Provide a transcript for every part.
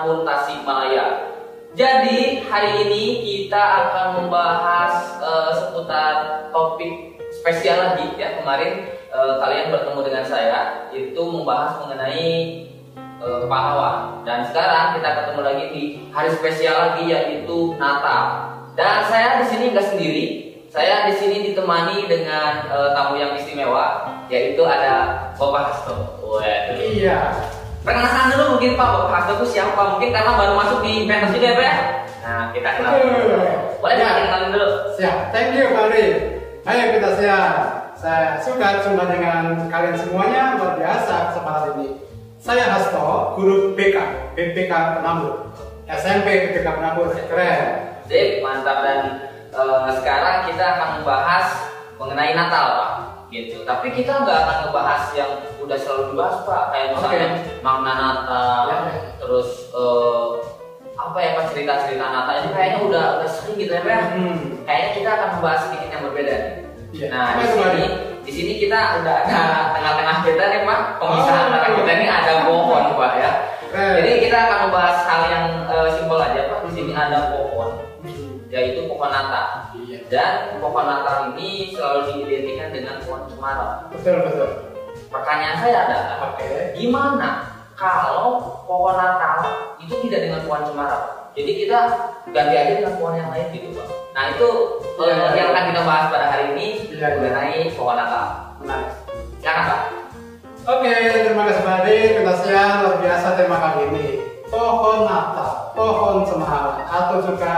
Penabur Tasikmalaya. Jadi hari ini kita akan membahas eh, seputar topik spesial lagi ya kemarin eh, kalian bertemu dengan saya itu membahas mengenai eh, pahlawan dan sekarang kita ketemu lagi di hari spesial lagi yaitu Natal. Dan saya di sini nggak sendiri, saya di sini ditemani dengan eh, tamu yang istimewa yaitu ada Bapak Hasto. Waduh. Iya. Perkenalkan dulu mungkin Pak Bapak Hasto itu siapa? Mungkin karena baru masuk di pentas juga ya Pak ya? Nah kita kenal. Boleh Ya. kita kenalin dulu. Siap. Thank you, Pak Ri. Ayo kita siap. Saya suka jumpa dengan kalian semuanya luar biasa kesempatan ini. Saya Hasto, guru BK, BPK Penambur. SMP BPK Penambur, keren. Sip, mantap dan eh, sekarang kita akan membahas mengenai Natal Pak. Gitu. Tapi kita nggak akan ngebahas yang udah selalu dibahas Pak. Kayak misalnya makna Natal, Ya, ya. terus eh, apa ya Pak cerita-cerita Natal ini kayaknya udah udah sering gitu ya Pak. ya? Hmm. Kayaknya kita akan membahas sedikit yang berbeda. Iya. Nah, di sini di sini kita udah ada tengah-tengah kita nih Pak. Pemisahan Oh. antara kita ini ada pohon Pak ya. Keren. Jadi kita akan membahas hal yang eh, simpel aja Pak. Di sini ada pohon, Hmm. Yaitu pohon Natal. Iya. Dan pohon Natal ini selalu diidentikan dengan pohon cemara. Betul, betul. Pertanyaan saya adalah, Oke. gimana kalau pohon Natal itu tidak dengan pohon cemara? Jadi kita ganti aja dengan pohon yang lain gitu Pak. Nah itu eh, Iya, iya. yang akan kita bahas pada hari ini iya. mengenai pohon Natal. Menarik. Silakan Pak. Oke, terima kasih Pak Adi. Pentasnya luar biasa tema kali ini. Pohon Natal, pohon cemara, atau juga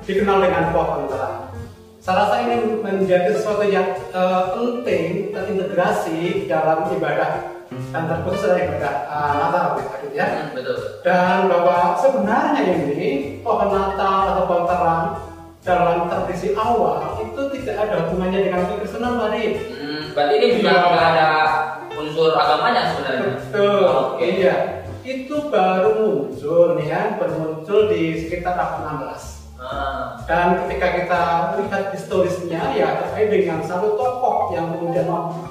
dikenal dengan pohon terang. Saya rasa ini menjadi sesuatu yang eh, penting terintegrasi dalam ibadah dan terkhusus dalam ibadah eh, Natal gitu ya. Hmm, betul. Dan bahwa sebenarnya ini pohon Natal atau pohon terang dalam tradisi awal itu tidak ada hubungannya dengan kekristenan tadi. Hmm, berarti ini bukan Iya. ada unsur agamanya sebenarnya. Betul. Oke. Iya. Itu baru muncul nih ya, baru muncul di sekitar abad 16. Ah, Dan ketika kita lihat historisnya ya terkait dengan satu tokoh yang kemudian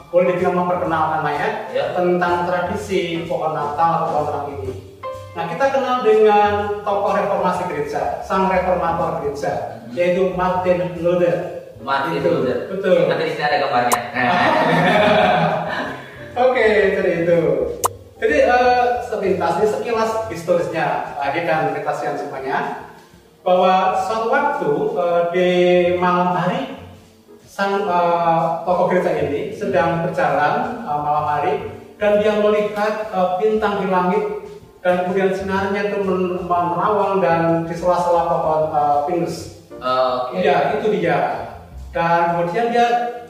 boleh dibilang memperkenalkan lah ya, Ya. tentang tradisi pohon Natal atau pohon terang ini. Nah kita kenal dengan tokoh reformasi gereja, sang reformator gereja, Hmm. yaitu Martin Luther. Martin Itu, Luther. betul. Nanti di sini ada gambarnya. Oke, jadi itu. Jadi eh, sepintas ini sekilas historisnya lagi dan kita siang semuanya bahwa suatu waktu eh, di malam hari sang eh, tokoh gereja ini sedang berjalan eh, malam hari dan dia melihat bintang di langit dan kemudian sinarnya itu men- menerawang dan di sela-sela pohon pinus. Oke. Iya, itu dia. Dan kemudian dia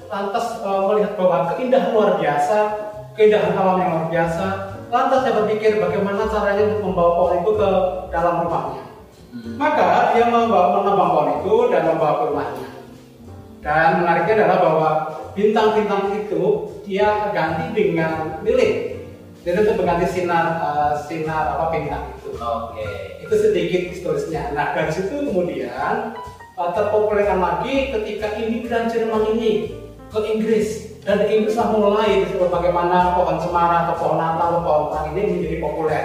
lantas melihat bahwa keindahan luar biasa, keindahan alam yang luar biasa. Lantas dia berpikir bagaimana caranya untuk membawa pohon itu ke dalam rumahnya. Hmm. Maka dia membawa menebang pohon itu dan membawa ke rumahnya. Dan menariknya adalah bahwa bintang-bintang itu dia ganti dengan lilin. Jadi untuk mengganti sinar eh, sinar apa bintang itu Oke. itu sedikit historisnya. Nah dari situ kemudian uh, terpopulerkan lagi ketika imigran Jerman ini ke Inggris dan Inggris lah mulai disebut bagaimana pohon cemara atau pohon Natal atau pohon terang ini menjadi populer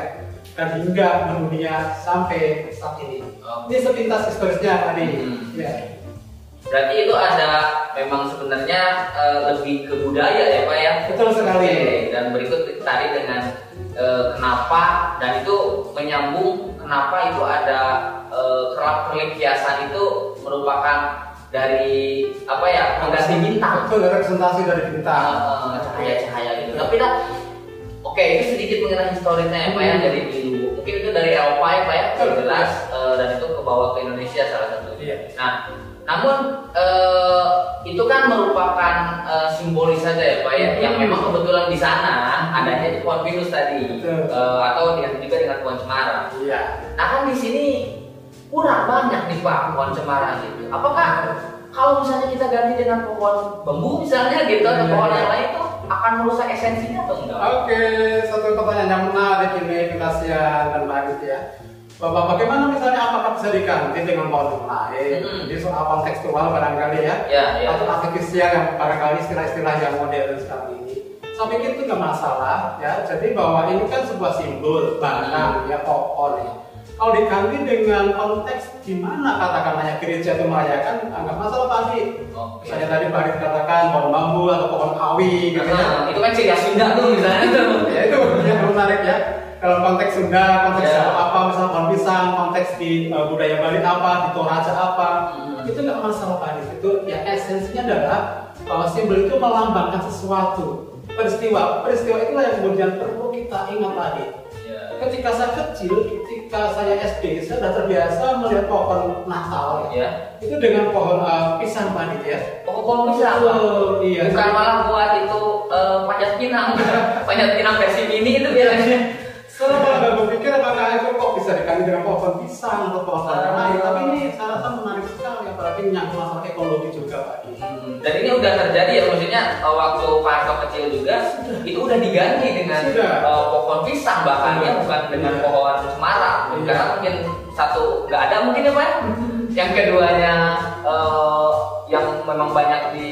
dan hingga mendunia sampai saat ini. Oke. Ini sepintas historisnya tadi. Hmm. Ya. Berarti itu ada memang sebenarnya eh, lebih ke budaya ya Pak ya? Betul sekali. Oke, Dan berikut tadi dengan eh, kenapa dan itu menyambung kenapa itu ada eh, kerap kerlip hiasan itu merupakan dari apa ya mengganti bintang Itu representasi dari bintang. Cahaya-cahaya gitu. Tapi dah Oke, itu sedikit mengenai historisnya ya Pak ya Hmm. dari dulu. Mungkin itu dari Eropa ya Pak ya, jelas eh, dan itu ke bawah ke Indonesia salah satu. Iya. Nah, namun eh, itu kan merupakan eh, simbolis saja ya Pak ya, Hmm. yang memang kebetulan di sana adanya di pohon pinus tadi. Eh, atau dengan juga dengan pohon cemara. Iya. Nah kan di sini kurang banyak nih Pak pohon cemara gitu. Apakah kalau misalnya kita ganti dengan pohon bambu misalnya gitu atau pohon yang lain itu akan merusak esensinya atau enggak? Oke, satu pertanyaan yang menarik ini Finasian dan Mbak ya. Bapak bagaimana misalnya apakah bisa diganti dengan pohon yang lain? Mm-mm. Jadi soal kontekstual barangkali ya, Ya, ya. atau artifisial yang barangkali istilah-istilah yang modern sekarang ini. saya pikir itu nggak masalah ya. Jadi bahwa ini kan sebuah simbol bahkan ya pohon ya. Kalau diganti dengan konteks di mana katakanlah ya gereja itu merayakan, nggak masalah Adi. Oke. Misalnya tadi Pak katakan pohon bambu atau pohon kawi gitu ya. Nah, itu kan ciri Sunda tuh misalnya tuh. ya itu yang menarik ya kalau konteks Sunda konteks. Jawa apa misalnya pohon pisang konteks di uh, budaya Bali apa di Toraja apa Hmm. itu nggak masalah Pak itu ya esensinya adalah bahwa simbol itu melambangkan sesuatu peristiwa peristiwa itulah yang kemudian perlu kita ingat tadi Iya. ketika saya kecil ketika saya SD saya sudah terbiasa melihat pohon Natal ya itu dengan pohon uh, pisang Adis ya Oh, pohon pisang. Betul, iya Bukan malah buat itu eh, panjat pinang. panjat pinang versi mini itu biasanya. Saya malah berpikir apakah itu kok bisa diganti dengan pohon pisang atau pohon Ah. lain. Tapi ini saya rasa menarik sekali, apalagi menyangkut masalah ekologi juga Pak. Dan ini udah terjadi ya maksudnya eh, waktu Pak Harto kecil juga itu udah diganti dengan eh, pohon pisang bahkan ya bukan dengan Iya. pohon cemara Iya. karena mungkin satu nggak ada mungkin ya Pak ya? yang keduanya eh, yang memang banyak di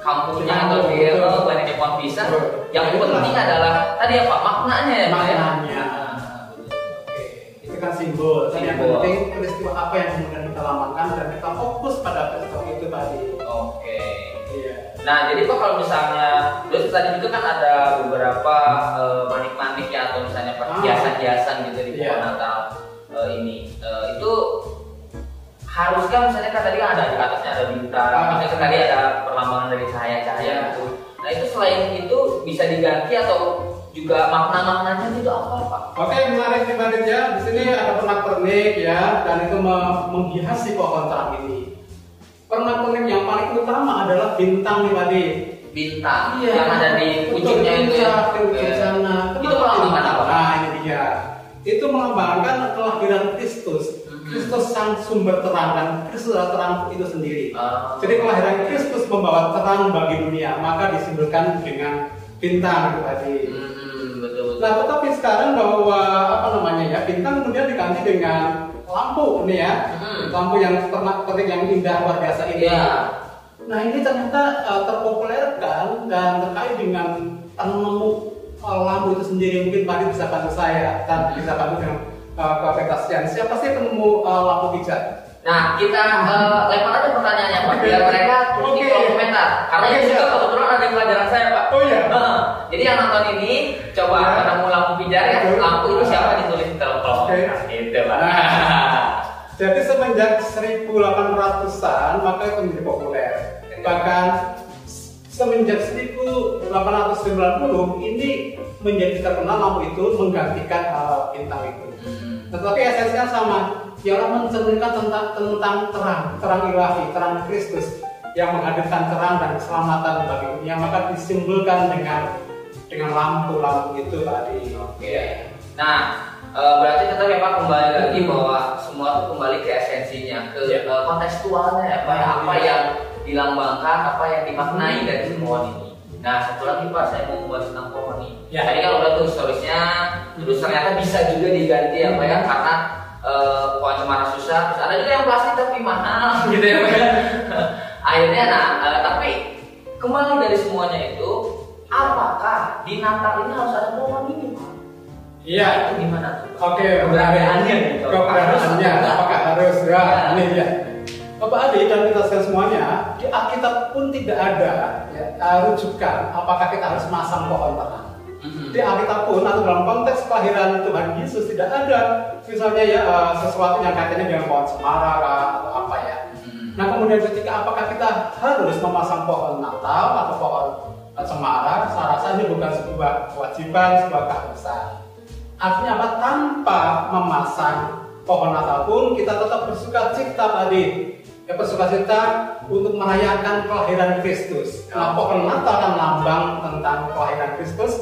kampungnya atau di eh, banyak di pohon pisang Betul. yang Nah, penting adalah tadi apa maknanya ya Pak ya? Maknanya. Nah, Oke, itu kan simbol. Dan yang penting peristiwa apa yang kemudian kita lambangkan dan kita fokus pada peristiwa itu tadi. Nah, jadi Pak kalau misalnya terus tadi juga kan ada beberapa eh, manik-manik ya atau misalnya Ah. hiasan-hiasan gitu di Iya. pohon Natal eh, ini. Eh, itu haruskah misalnya kan tadi kan ada di atasnya ada bintang, Ah. misalnya kan tadi ada perlambangan dari cahaya-cahaya Iya. gitu. Nah, itu selain itu bisa diganti atau juga makna-maknanya itu apa, Pak? Oke, menarik nih Pak ya. Di sini ada pernak-pernik ya, dan itu me- menghiasi pohon terang ini. Pernak-pernik yang paling utama adalah bintang nih Pak. Bintang Iya. yang ada di ujungnya itu ya. ujung sana. Itu melambangkan apa? Nah, ini dia. Itu melambangkan kelahiran Kristus. Mhm. Kristus sang sumber terang dan Kristus adalah terang itu sendiri. Ah. Jadi kelahiran Kristus membawa terang bagi dunia, maka disimbolkan dengan bintang itu tadi. Hmm, betul betul. Nah, tetapi sekarang bahwa apa namanya ya bintang kemudian diganti dengan lampu nih ya, Hmm. lampu yang pernak-pernik yang indah luar biasa ini. Iya. Nah ini ternyata uh, terpopulerkan dan terkait dengan penemu uh, lampu itu sendiri mungkin Pak Adi bisa bantu saya dan bisa bantu dengan uh, keaplikasian. Siapa sih penemu uh, lampu pijat? Nah, kita eh, lempar aja pertanyaannya Pak, biar mereka Oke. kolom komentar. Karena ini juga kebetulan ada pelajaran saya Pak. Oh iya. Jadi yang nonton ini coba Ya. ketemu lampu pijar ya, lampu itu siapa ditulis di kolom Oke. komentar. Gitu Pak. Nah. Jadi semenjak 1800-an maka itu menjadi populer. Bahkan semenjak 1890 ini menjadi terkenal lampu itu menggantikan uh, bintang itu. Hmm. Tetapi esensinya sama, ialah mencerminkan tentang tentang terang, terang ilahi, terang Kristus yang menghadirkan terang dan keselamatan bagi dunia, maka disimbolkan dengan dengan lampu-lampu itu tadi. Oke. Nah, eh, berarti kita memang kembali lagi bahwa semua itu kembali ke esensinya, ke Iya. eh, kontekstualnya ya, Pak. ya. Apa yang dilambangkan, apa yang dimaknai dari semua ini. Nah, satu lagi Pak, saya mau membahas tentang pohon ini. Ya. Tadi kan udah tuh historisnya, terus ternyata bisa juga diganti ya Pak ya, karena eh, pohon cemara susah. Terus ada juga yang plastik tapi mahal gitu ya Pak. ya. Akhirnya, nah, eh, tapi kembali dari semuanya itu, apakah di Natal ini harus ada pohon ini Pak? Iya. Itu gimana tuh? Oke, keberadaannya gitu. Keberadaannya, apakah harus? Ya, Ya. ini ya. Bapak Adi dan kita semuanya, di Alkitab pun tidak ada ya, uh, rujukan apakah kita harus masang pohon terang. Mhm. Di Alkitab pun atau dalam konteks kelahiran Tuhan Yesus tidak ada misalnya ya uh, sesuatu yang kaitannya dengan pohon cemara kah, atau apa ya. Mhm. Nah kemudian ketika apakah kita harus memasang pohon Natal atau pohon cemara, saya rasa ini bukan sebuah kewajiban, sebuah keharusan. Artinya apa? Tanpa memasang pohon Natal pun kita tetap bersuka cita tadi. Ya bersuka cita untuk merayakan kelahiran Kristus. Nah, pohon Natal kan lambang tentang kelahiran Kristus.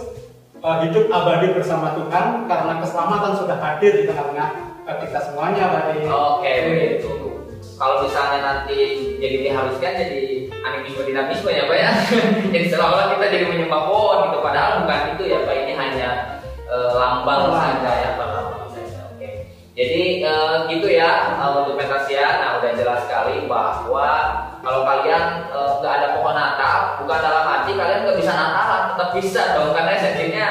eh, hidup abadi bersama Tuhan karena keselamatan sudah hadir di tengah-tengah eh, kita semuanya tadi. Oke, begitu. Kalau misalnya nanti jadi diharuskan jadi animisme dinamisme ya Pak ya. jadi seolah-olah kita jadi menyembah pohon gitu padahal bukan itu ya Pak ini hanya eh, lambang Lambang. saja ya lambang saja. Oke. Jadi eh, gitu ya eh, untuk Pentasia. Nah udah jelas sekali bahwa kalau kalian nggak ada pohon Natal bukan dalam arti kalian nggak bisa Natalan, tetap bisa dong karena esensinya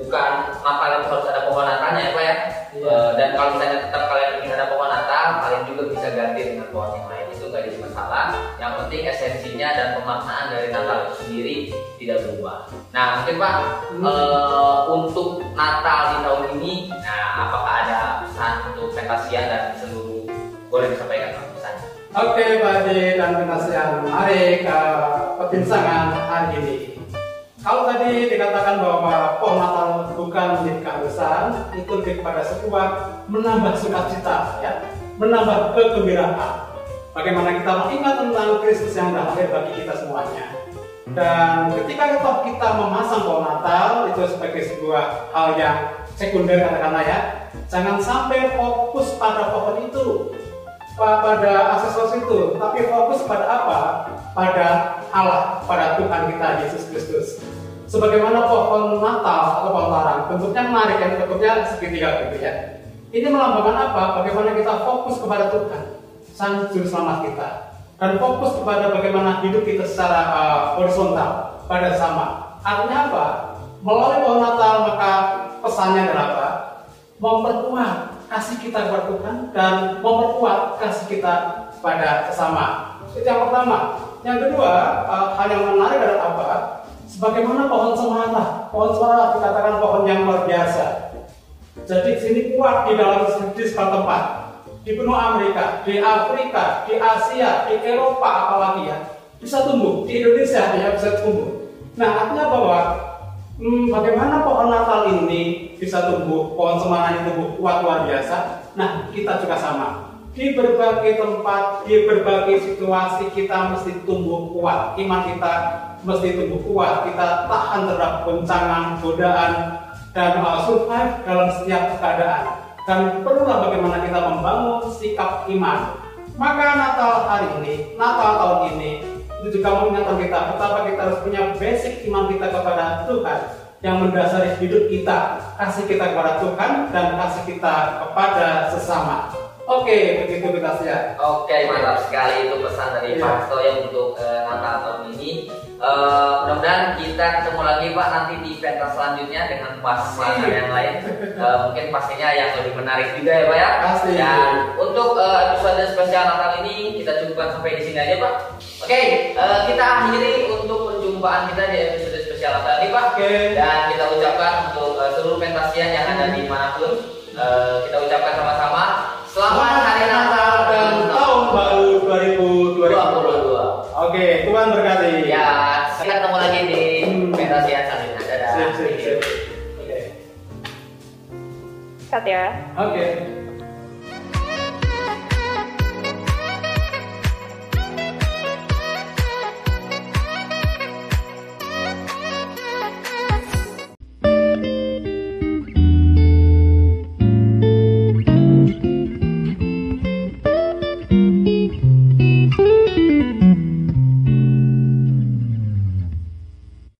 bukan Natal harus ada pohon Natalnya ya Pak ya. Iya. Eh, dan kalau misalnya tetap kalian ingin ada pohon Natal, kalian juga bisa ganti dengan pohon yang lain itu nggak jadi masalah. Yang penting esensinya dan pemaknaan dari Natal itu sendiri tidak berubah. Nah mungkin Pak Hmm. eh, untuk Natal di tahun ini, nah apakah ada pesan untuk Pentasian dan seluruh boleh disampaikan Pak pesan? Oke, Pak Ade dan penasihat, mari ke perbincangan hari ini. Kalau tadi dikatakan bahwa pohon Natal bukan menjadi keharusan, itu lebih kepada sebuah menambah sukacita, ya, menambah kegembiraan. Bagaimana kita mengingat tentang Kristus yang lahir bagi kita semuanya. Dan ketika kita, memasang pohon Natal itu sebagai sebuah hal yang sekunder katakanlah ya, jangan sampai fokus pada pohon itu, pa- pada aksesoris itu, tapi fokus pada apa? Pada Allah, pada Tuhan kita Yesus Kristus. Sebagaimana pohon Natal atau pohon larang, bentuknya menarik kan, bentuknya segitiga gitu ya. Ini melambangkan apa? Bagaimana kita fokus kepada Tuhan, Sang Juru Selamat kita, dan fokus kepada bagaimana hidup kita secara uh, horizontal pada sama. Artinya apa? Melalui pohon Natal maka pesannya adalah apa? Memperkuat kasih kita kepada Tuhan dan memperkuat kasih kita pada sesama. Itu yang pertama. Yang kedua, uh, hal yang menarik adalah apa? Sebagaimana pohon semara, pohon semara dikatakan pohon yang luar biasa. Jadi di sini kuat di dalam di tempat. Di benua Amerika, di Afrika, di Asia, di Eropa apalagi ya bisa tumbuh. Di Indonesia ya bisa tumbuh. Nah artinya bahwa hmm, bagaimana pohon Natal ini bisa tumbuh, pohon semara ini tumbuh kuat luar biasa. Nah kita juga sama. Di berbagai tempat, di berbagai situasi kita mesti tumbuh kuat. Iman kita mesti tumbuh kuat. Kita tahan terhadap goncangan, godaan, dan uh, survive dalam setiap keadaan. Dan perlulah bagaimana kita membangun sikap iman. Maka Natal hari ini, Natal tahun ini, itu juga mengingatkan kita betapa kita harus punya basic iman kita kepada Tuhan yang mendasari hidup kita, kasih kita kepada Tuhan dan kasih kita kepada sesama. Oke, begitu kita siap. Oke, mantap sekali itu pesan dari Iya. Pak Soyo untuk eh, Natal tahun ini. Eh, mudah-mudahan kita ketemu lagi Pak nanti di pentas selanjutnya dengan pas Pasti. yang lain. Eh, mungkin pastinya yang lebih menarik juga ya Pak ya. Pasti. Dan untuk eh, episode spesial Natal ini kita cukupkan sampai di sini aja Pak. Oke, eh, kita akhiri untuk perjumpaan kita di episode spesial Natal ini Pak. Oke. Dan kita ucapkan untuk eh, seluruh pentasian yang ada di mana pun, eh, kita ucapkan sama-sama selamat hari Natal dan tahun baru 2022. 2022. Oke, Tuhan berkati. Ya, kita ketemu lagi di Hmm. pentasian selanjutnya. Dadah. Sip. Oke. Cut ya. Oke.